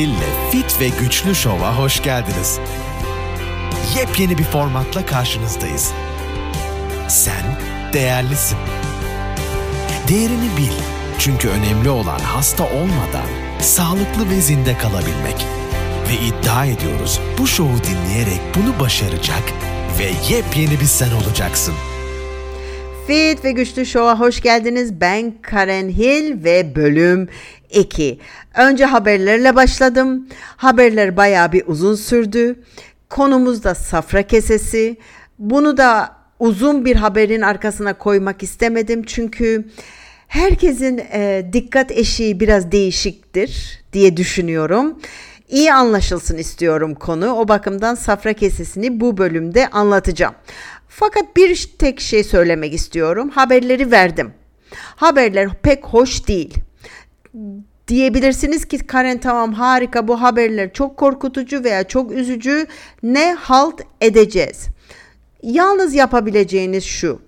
Hil'le Fit ve Güçlü Şov'a hoş geldiniz. Yepyeni bir formatla karşınızdayız. Sen değerlisin. Değerini bil. Çünkü önemli olan hasta olmadan sağlıklı ve zinde kalabilmek. Ve iddia ediyoruz bu şovu dinleyerek bunu başaracak ve yepyeni bir sen olacaksın. Fit ve Güçlü Show'a hoş geldiniz. Ben Karen Hill ve bölüm 2. Önce haberlerle başladım. Haberler bayağı bir uzun sürdü. Konumuz da safra kesesi. Bunu da uzun bir haberin arkasına koymak istemedim çünkü herkesin e, dikkat eşiği biraz değişiktir diye düşünüyorum. İyi anlaşılsın istiyorum konu. O bakımdan safra kesesini bu bölümde anlatacağım. Fakat bir tek şey söylemek istiyorum. Haberleri verdim. Haberler pek hoş değil. Diyebilirsiniz ki Karen tamam harika bu haberler çok korkutucu veya çok üzücü. Ne halt edeceğiz? Yalnız yapabileceğiniz şu.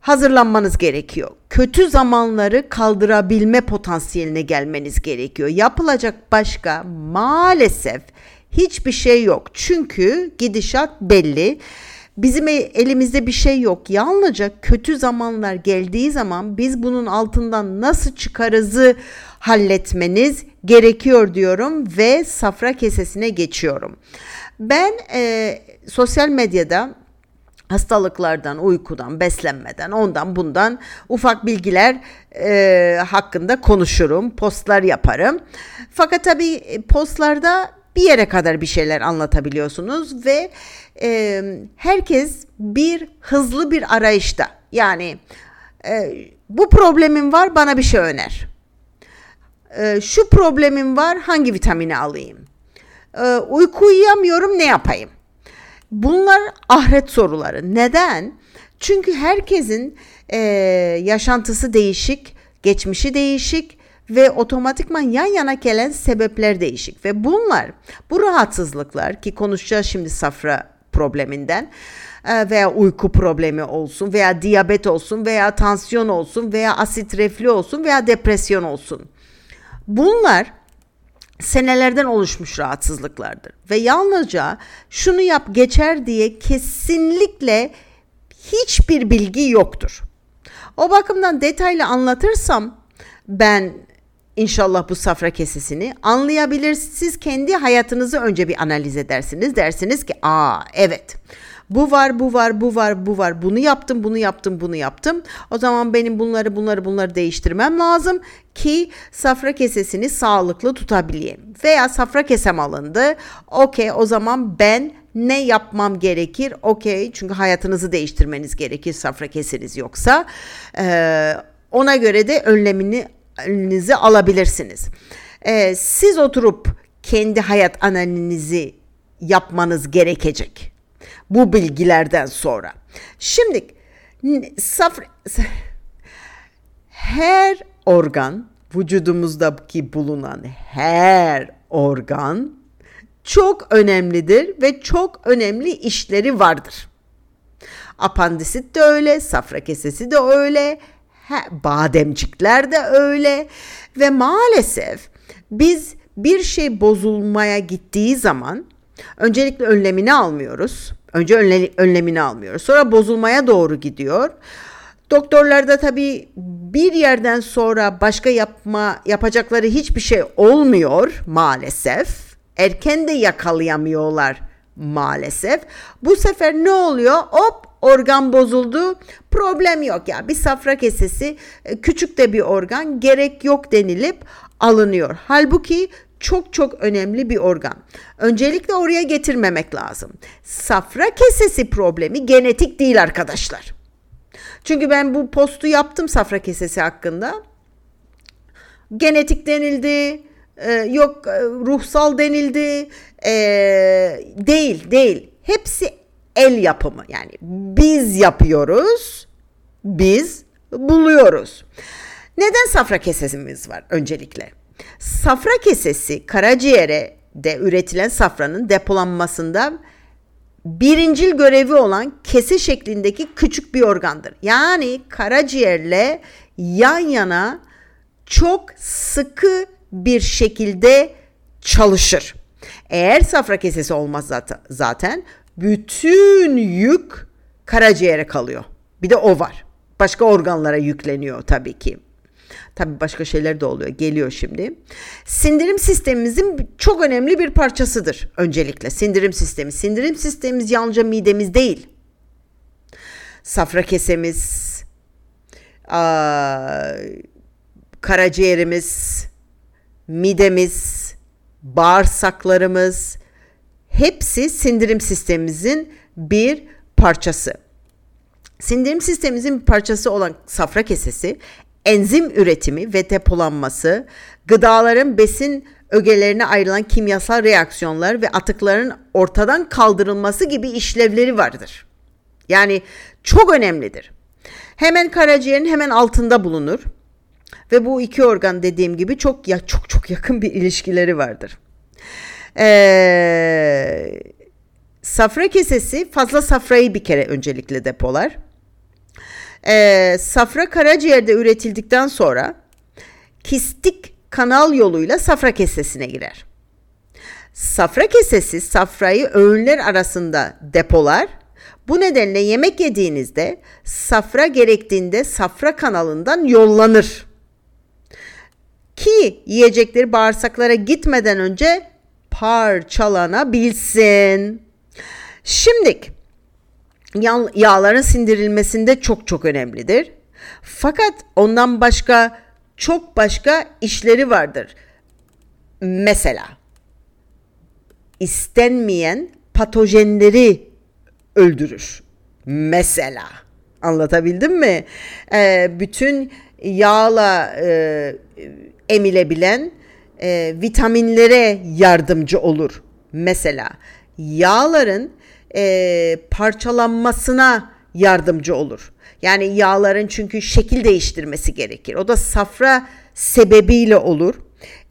Hazırlanmanız gerekiyor. Kötü zamanları kaldırabilme potansiyeline gelmeniz gerekiyor. Yapılacak başka maalesef hiçbir şey yok. Çünkü gidişat belli. Bizim elimizde bir şey yok. Yalnızca kötü zamanlar geldiği zaman biz bunun altından nasıl çıkarızı halletmeniz gerekiyor diyorum ve safra kesesine geçiyorum. Ben e, sosyal medyada hastalıklardan, uykudan, beslenmeden, ondan bundan ufak bilgiler e, hakkında konuşurum, postlar yaparım. Fakat tabii postlarda bir yere kadar bir şeyler anlatabiliyorsunuz ve e, herkes bir hızlı bir arayışta. Yani e, bu problemim var bana bir şey öner. E, şu problemim var hangi vitamini alayım? E, uyku uyuyamıyorum ne yapayım? Bunlar ahiret soruları. Neden? Çünkü herkesin e, yaşantısı değişik, geçmişi değişik ve otomatikman yan yana gelen sebepler değişik ve bunlar bu rahatsızlıklar ki konuşacağız şimdi safra probleminden e, veya uyku problemi olsun veya diyabet olsun veya tansiyon olsun veya asit reflü olsun veya depresyon olsun. Bunlar senelerden oluşmuş rahatsızlıklardır ve yalnızca şunu yap geçer diye kesinlikle hiçbir bilgi yoktur. O bakımdan detaylı anlatırsam ben İnşallah bu safra kesesini anlayabilir. Siz kendi hayatınızı önce bir analiz edersiniz. Dersiniz ki aa evet bu var bu var bu var bu var bunu yaptım bunu yaptım bunu yaptım. O zaman benim bunları bunları bunları değiştirmem lazım ki safra kesesini sağlıklı tutabileyim. Veya safra kesem alındı. Okey o zaman ben ne yapmam gerekir? Okey çünkü hayatınızı değiştirmeniz gerekir safra keseniz yoksa. Ee, ona göre de önlemini elinize alabilirsiniz. Ee, siz oturup kendi hayat analizi yapmanız gerekecek. Bu bilgilerden sonra. Şimdi safra, her organ vücudumuzdaki bulunan her organ çok önemlidir ve çok önemli işleri vardır. Apandisit de öyle, safra kesesi de öyle, He, bademcikler de öyle ve maalesef biz bir şey bozulmaya gittiği zaman öncelikle önlemini almıyoruz. Önce önle, önlemini almıyoruz. Sonra bozulmaya doğru gidiyor. Doktorlarda tabii bir yerden sonra başka yapma yapacakları hiçbir şey olmuyor maalesef. Erken de yakalayamıyorlar maalesef. Bu sefer ne oluyor? Hop organ bozuldu. Problem yok ya. Bir safra kesesi e, küçük de bir organ gerek yok denilip alınıyor. Halbuki çok çok önemli bir organ. Öncelikle oraya getirmemek lazım. Safra kesesi problemi genetik değil arkadaşlar. Çünkü ben bu postu yaptım safra kesesi hakkında. Genetik denildi, e, yok e, ruhsal denildi, değil değil. Hepsi el yapımı yani biz yapıyoruz, biz buluyoruz. Neden safra kesesimiz var öncelikle? Safra kesesi karaciğere de üretilen safranın depolanmasında birincil görevi olan kese şeklindeki küçük bir organdır. Yani karaciğerle yan yana çok sıkı bir şekilde çalışır. Eğer safra kesesi olmaz zaten bütün yük karaciğere kalıyor. Bir de o var. Başka organlara yükleniyor tabii ki. Tabii başka şeyler de oluyor. Geliyor şimdi. Sindirim sistemimizin çok önemli bir parçasıdır öncelikle. Sindirim sistemi. Sindirim sistemimiz yalnızca midemiz değil. Safra kesemiz, karaciğerimiz, midemiz, bağırsaklarımız hepsi sindirim sistemimizin bir parçası. Sindirim sistemimizin bir parçası olan safra kesesi enzim üretimi ve depolanması, gıdaların besin ögelerine ayrılan kimyasal reaksiyonlar ve atıkların ortadan kaldırılması gibi işlevleri vardır. Yani çok önemlidir. Hemen karaciğerin hemen altında bulunur. Ve bu iki organ dediğim gibi çok ya çok çok yakın bir ilişkileri vardır. Ee, safra kesesi fazla safrayı bir kere öncelikle depolar. Ee, safra karaciğerde üretildikten sonra kistik kanal yoluyla safra kesesine girer. Safra kesesi safrayı öğünler arasında depolar. Bu nedenle yemek yediğinizde safra gerektiğinde safra kanalından yollanır. Ki yiyecekleri bağırsaklara gitmeden önce parçalanabilsin. Şimdi yağların sindirilmesinde çok çok önemlidir. Fakat ondan başka çok başka işleri vardır. Mesela istenmeyen patojenleri öldürür. Mesela anlatabildim mi? Ee, bütün yağla e, emilebilen e, vitaminlere yardımcı olur. Mesela yağların e, parçalanmasına yardımcı olur. Yani yağların çünkü şekil değiştirmesi gerekir. O da safra sebebiyle olur.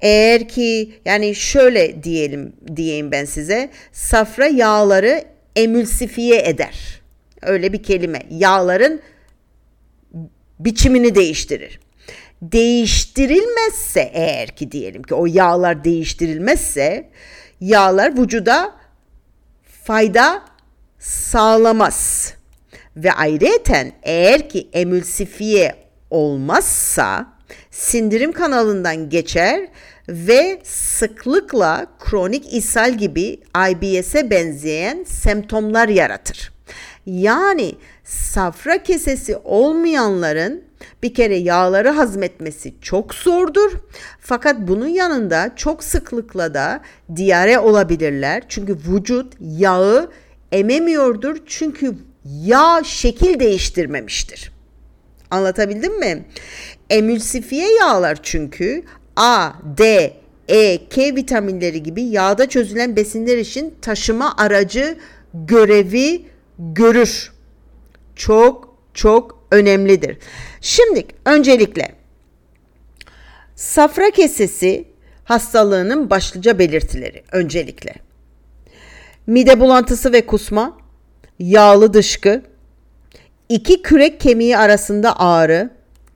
Eğer ki yani şöyle diyelim diyeyim ben size safra yağları emülsifiye eder. Öyle bir kelime. Yağların biçimini değiştirir. Değiştirilmezse eğer ki diyelim ki o yağlar değiştirilmezse yağlar vücuda fayda sağlamaz. Ve ayrıyeten eğer ki emülsifiye olmazsa sindirim kanalından geçer ve sıklıkla kronik ishal gibi IBS'e benzeyen semptomlar yaratır. Yani safra kesesi olmayanların bir kere yağları hazmetmesi çok zordur. Fakat bunun yanında çok sıklıkla da diyare olabilirler. Çünkü vücut yağı ememiyordur. Çünkü yağ şekil değiştirmemiştir. Anlatabildim mi? Emülsifiye yağlar çünkü A, D, E, K vitaminleri gibi yağda çözülen besinler için taşıma aracı görevi görür. Çok çok önemlidir. Şimdi öncelikle safra kesesi hastalığının başlıca belirtileri öncelikle. Mide bulantısı ve kusma, yağlı dışkı, iki kürek kemiği arasında ağrı,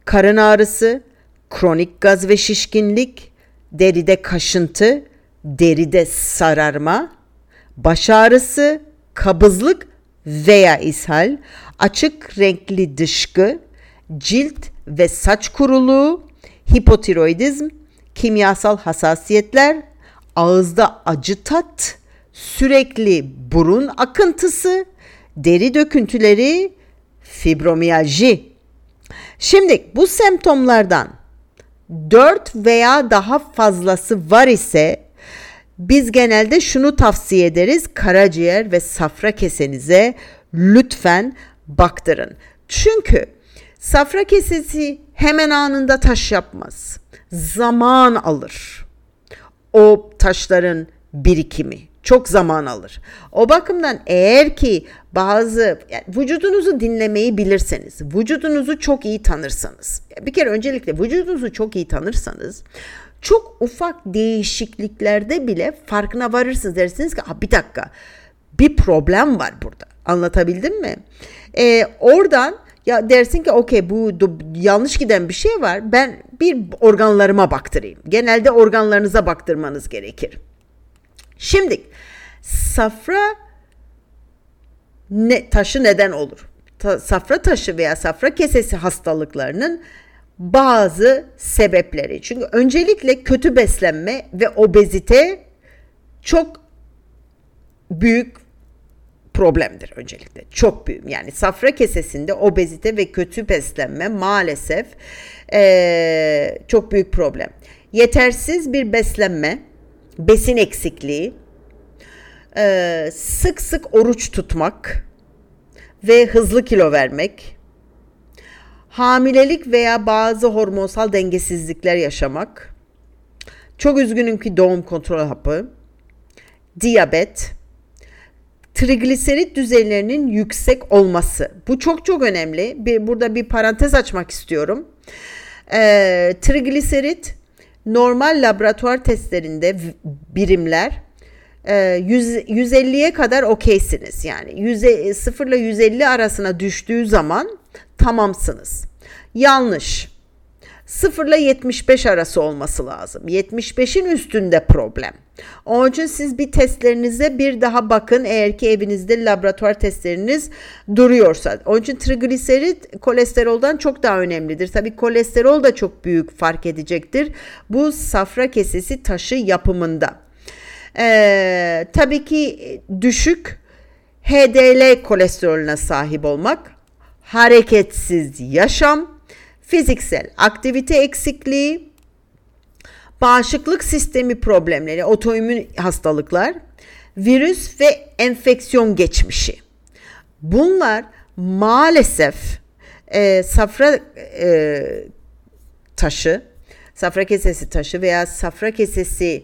karın ağrısı, kronik gaz ve şişkinlik, deride kaşıntı, deride sararma, baş ağrısı, kabızlık veya ishal, açık renkli dışkı, cilt ve saç kuruluğu, hipotiroidizm, kimyasal hassasiyetler, ağızda acı tat, sürekli burun akıntısı, deri döküntüleri, fibromiyalji. Şimdi bu semptomlardan 4 veya daha fazlası var ise biz genelde şunu tavsiye ederiz. Karaciğer ve safra kesenize lütfen baktırın. Çünkü safra kesesi hemen anında taş yapmaz. Zaman alır. O taşların birikimi çok zaman alır. O bakımdan eğer ki bazı yani vücudunuzu dinlemeyi bilirseniz, vücudunuzu çok iyi tanırsanız, bir kere öncelikle vücudunuzu çok iyi tanırsanız çok ufak değişikliklerde bile farkına varırsınız. Dersiniz ki bir dakika bir problem var burada. Anlatabildim mi? Ee, oradan Ya dersin ki okey bu yanlış giden bir şey var. Ben bir organlarıma baktırayım. Genelde organlarınıza baktırmanız gerekir. Şimdi safra ne, taşı neden olur? Ta, safra taşı veya safra kesesi hastalıklarının bazı sebepleri. Çünkü öncelikle kötü beslenme ve obezite çok büyük problemdir öncelikle. Çok büyük. Yani safra kesesinde obezite ve kötü beslenme maalesef ee, çok büyük problem. Yetersiz bir beslenme, besin eksikliği, e, sık sık oruç tutmak ve hızlı kilo vermek, hamilelik veya bazı hormonsal dengesizlikler yaşamak, çok üzgünüm ki doğum kontrol hapı, diyabet, trigliserit düzeylerinin yüksek olması. Bu çok çok önemli. Bir, burada bir parantez açmak istiyorum. Ee, trigliserit normal laboratuvar testlerinde birimler 100, 150'ye kadar okeysiniz. Yani 100, 0 ile 150 arasına düştüğü zaman tamamsınız. Yanlış. 0 ile 75 arası olması lazım. 75'in üstünde problem. Onun için siz bir testlerinize bir daha bakın eğer ki evinizde laboratuvar testleriniz duruyorsa. Onun için trigliserit kolesteroldan çok daha önemlidir. Tabi kolesterol da çok büyük fark edecektir. Bu safra kesesi taşı yapımında. Ee, tabii ki düşük HDL kolesterolüne sahip olmak, hareketsiz yaşam, fiziksel aktivite eksikliği, bağışıklık sistemi problemleri, otoimmün hastalıklar, virüs ve enfeksiyon geçmişi. Bunlar maalesef e, safra e, taşı, safra kesesi taşı veya safra kesesi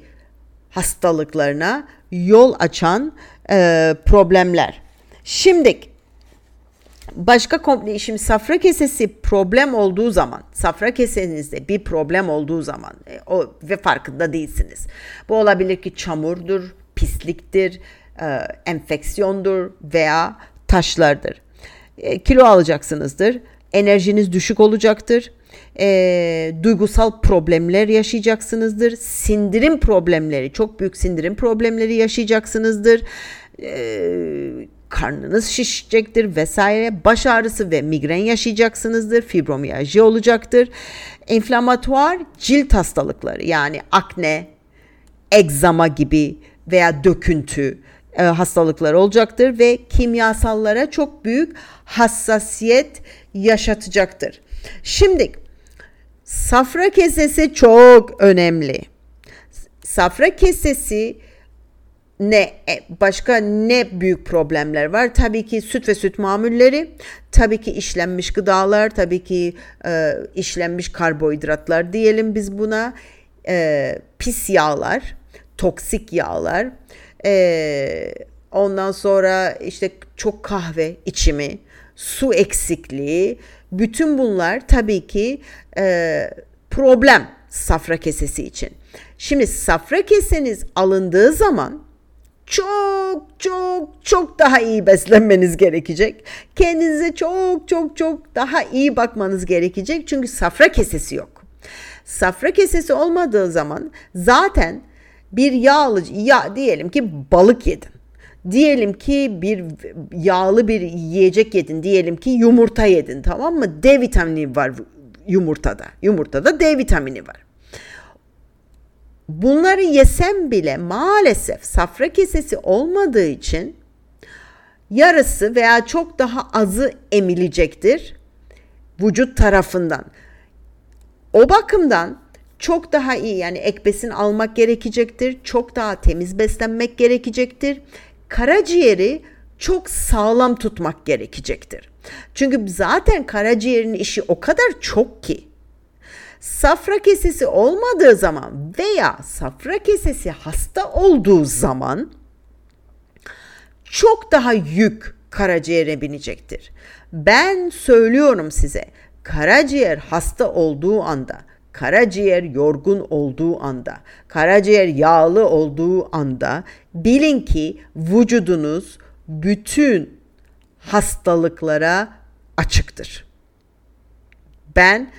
hastalıklarına yol açan e, problemler. Şimdi başka komple şimdi safra kesesi problem olduğu zaman, safra kesenizde bir problem olduğu zaman e, o ve farkında değilsiniz. Bu olabilir ki çamurdur, pisliktir, e, enfeksiyondur veya taşlardır. E, kilo alacaksınızdır, enerjiniz düşük olacaktır e, duygusal problemler yaşayacaksınızdır. Sindirim problemleri, çok büyük sindirim problemleri yaşayacaksınızdır. E, karnınız şişecektir vesaire. Baş ağrısı ve migren yaşayacaksınızdır. Fibromiyalji olacaktır. Enflamatuar cilt hastalıkları yani akne, egzama gibi veya döküntü e, hastalıkları olacaktır ve kimyasallara çok büyük hassasiyet yaşatacaktır. Şimdi Safra kesesi çok önemli. Safra kesesi ne e, başka ne büyük problemler var? Tabii ki süt ve süt mamulleri, tabii ki işlenmiş gıdalar, tabii ki e, işlenmiş karbohidratlar diyelim biz buna, e, pis yağlar, toksik yağlar, e, ondan sonra işte çok kahve içimi, su eksikliği, bütün bunlar tabii ki e, problem safra kesesi için. Şimdi safra keseniz alındığı zaman çok çok çok daha iyi beslenmeniz gerekecek. Kendinize çok çok çok daha iyi bakmanız gerekecek. Çünkü safra kesesi yok. Safra kesesi olmadığı zaman zaten bir yağlı ya diyelim ki balık yedin. Diyelim ki bir yağlı bir yiyecek yedin. Diyelim ki yumurta yedin tamam mı? D vitamini var yumurtada. Yumurtada D vitamini var. Bunları yesem bile maalesef safra kesesi olmadığı için yarısı veya çok daha azı emilecektir vücut tarafından. O bakımdan çok daha iyi yani ek besin almak gerekecektir. Çok daha temiz beslenmek gerekecektir karaciğeri çok sağlam tutmak gerekecektir. Çünkü zaten karaciğerin işi o kadar çok ki safra kesesi olmadığı zaman veya safra kesesi hasta olduğu zaman çok daha yük karaciğere binecektir. Ben söylüyorum size karaciğer hasta olduğu anda karaciğer yorgun olduğu anda, karaciğer yağlı olduğu anda bilin ki vücudunuz bütün hastalıklara açıktır. Ben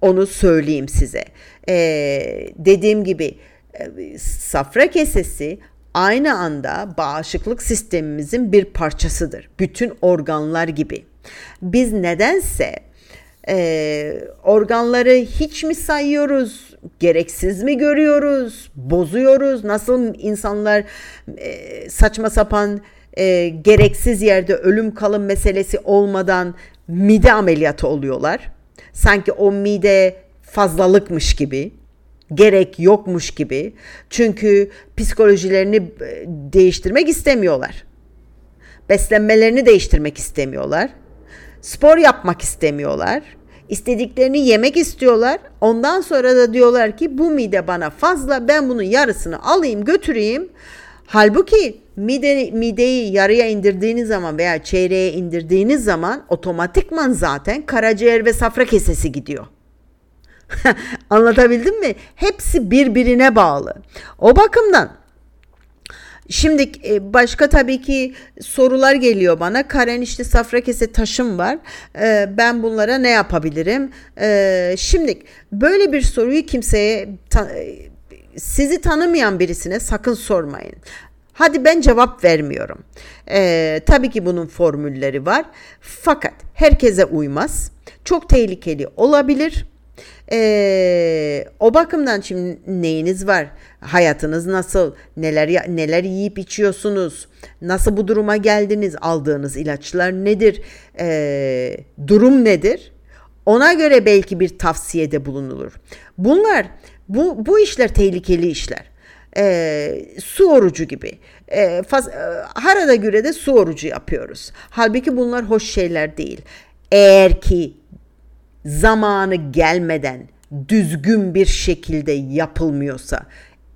onu söyleyeyim size. Ee, dediğim gibi e, safra kesesi aynı anda bağışıklık sistemimizin bir parçasıdır. Bütün organlar gibi. Biz nedense e, organları hiç mi sayıyoruz, gereksiz mi görüyoruz, bozuyoruz? Nasıl insanlar e, saçma sapan e, gereksiz yerde ölüm kalım meselesi olmadan mide ameliyatı oluyorlar? Sanki o mide fazlalıkmış gibi gerek yokmuş gibi. Çünkü psikolojilerini e, değiştirmek istemiyorlar. Beslenmelerini değiştirmek istemiyorlar. Spor yapmak istemiyorlar. İstediklerini yemek istiyorlar. Ondan sonra da diyorlar ki bu mide bana fazla ben bunun yarısını alayım götüreyim. Halbuki mide, mideyi yarıya indirdiğiniz zaman veya çeyreğe indirdiğiniz zaman otomatikman zaten karaciğer ve safra kesesi gidiyor. Anlatabildim mi? Hepsi birbirine bağlı. O bakımdan Şimdi e, başka tabii ki sorular geliyor bana. Karen işte safra kese taşım var. E, ben bunlara ne yapabilirim? E, şimdi böyle bir soruyu kimseye sizi tanımayan birisine sakın sormayın. Hadi ben cevap vermiyorum. Ee, tabii ki bunun formülleri var. Fakat herkese uymaz. Çok tehlikeli olabilir. Ee, o bakımdan şimdi neyiniz var? Hayatınız nasıl? Neler neler yiyip içiyorsunuz? Nasıl bu duruma geldiniz? Aldığınız ilaçlar nedir? Ee, durum nedir? Ona göre belki bir tavsiyede bulunulur. Bunlar bu bu işler tehlikeli işler. Ee, su orucu gibi. Ee, faz, e, harada göre de su orucu yapıyoruz. Halbuki bunlar hoş şeyler değil. Eğer ki zamanı gelmeden düzgün bir şekilde yapılmıyorsa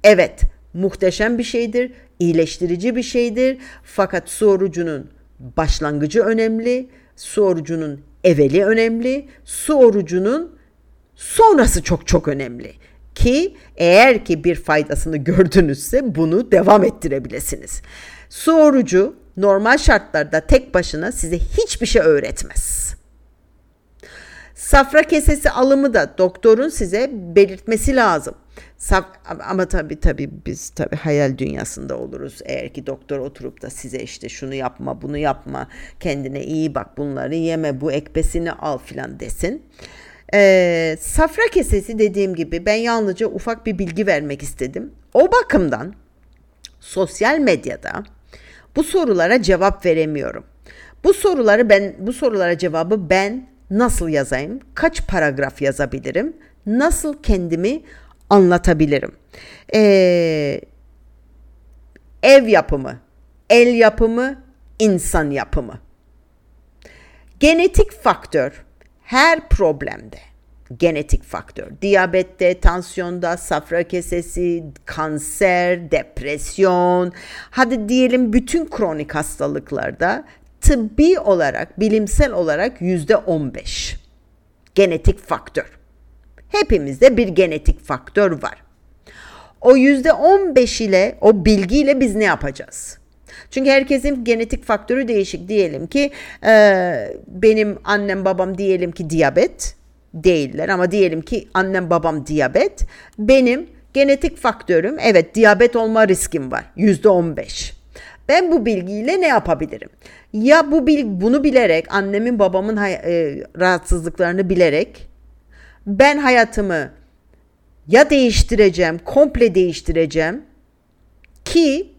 evet muhteşem bir şeydir, iyileştirici bir şeydir. Fakat su orucunun başlangıcı önemli, su orucunun eveli önemli, su orucunun sonrası çok çok önemli ki eğer ki bir faydasını gördünüzse bunu devam ettirebilirsiniz. Su orucu normal şartlarda tek başına size hiçbir şey öğretmez. Safra kesesi alımı da doktorun size belirtmesi lazım. Saf, ama tabii tabii biz tabii hayal dünyasında oluruz. Eğer ki doktor oturup da size işte şunu yapma, bunu yapma, kendine iyi bak, bunları yeme, bu ekbesini al filan desin. Ee, safra kesesi dediğim gibi ben yalnızca ufak bir bilgi vermek istedim. O bakımdan sosyal medyada bu sorulara cevap veremiyorum. Bu soruları ben bu sorulara cevabı ben nasıl yazayım? Kaç paragraf yazabilirim? Nasıl kendimi anlatabilirim? Ee, ev yapımı, el yapımı, insan yapımı. Genetik faktör her problemde genetik faktör. Diyabette, tansiyonda, safra kesesi, kanser, depresyon, hadi diyelim bütün kronik hastalıklarda tıbbi olarak, bilimsel olarak yüzde on beş. Genetik faktör. Hepimizde bir genetik faktör var. O yüzde on beş ile, o bilgiyle biz ne yapacağız? Çünkü herkesin genetik faktörü değişik. Diyelim ki e, benim annem babam diyelim ki diyabet değiller ama diyelim ki annem babam diyabet. Benim genetik faktörüm evet diyabet olma riskim var yüzde on beş. Ben bu bilgiyle ne yapabilirim? Ya bu bil, bunu bilerek annemin babamın hay- e, rahatsızlıklarını bilerek ben hayatımı ya değiştireceğim, komple değiştireceğim ki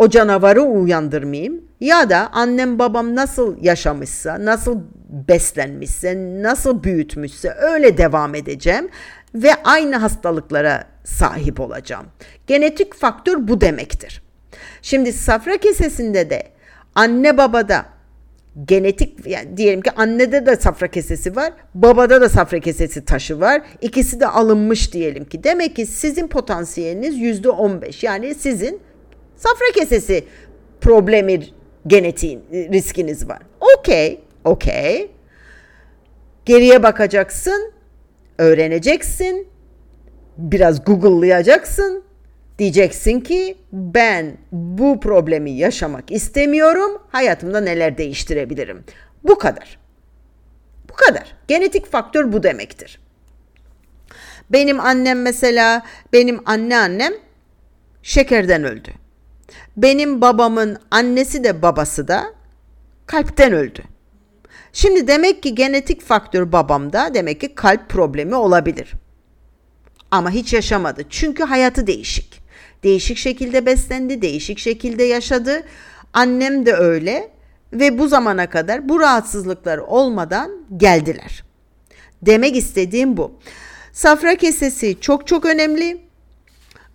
o canavarı uyandırmayayım ya da annem babam nasıl yaşamışsa, nasıl beslenmişse, nasıl büyütmüşse öyle devam edeceğim ve aynı hastalıklara sahip olacağım. Genetik faktör bu demektir. Şimdi safra kesesinde de anne babada genetik yani diyelim ki annede de safra kesesi var, babada da safra kesesi taşı var. İkisi de alınmış diyelim ki. Demek ki sizin potansiyeliniz yüzde on beş. Yani sizin safra kesesi problemi genetiğin riskiniz var. Okey, okey. Geriye bakacaksın, öğreneceksin, biraz Google'layacaksın, Diyeceksin ki ben bu problemi yaşamak istemiyorum. Hayatımda neler değiştirebilirim? Bu kadar. Bu kadar. Genetik faktör bu demektir. Benim annem mesela, benim anneannem şekerden öldü. Benim babamın annesi de babası da kalpten öldü. Şimdi demek ki genetik faktör babamda demek ki kalp problemi olabilir. Ama hiç yaşamadı. Çünkü hayatı değişik. Değişik şekilde beslendi, değişik şekilde yaşadı. Annem de öyle ve bu zamana kadar bu rahatsızlıklar olmadan geldiler. Demek istediğim bu. Safra kesesi çok çok önemli.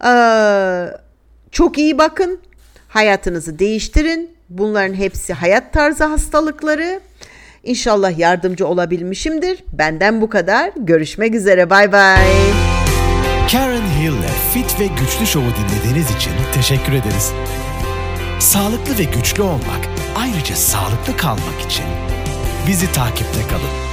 Ee, çok iyi bakın. Hayatınızı değiştirin. Bunların hepsi hayat tarzı hastalıkları. İnşallah yardımcı olabilmişimdir. Benden bu kadar. Görüşmek üzere. Bay bay. Karen Hill'le Fit ve Güçlü Show'u dinlediğiniz için teşekkür ederiz. Sağlıklı ve güçlü olmak, ayrıca sağlıklı kalmak için bizi takipte kalın.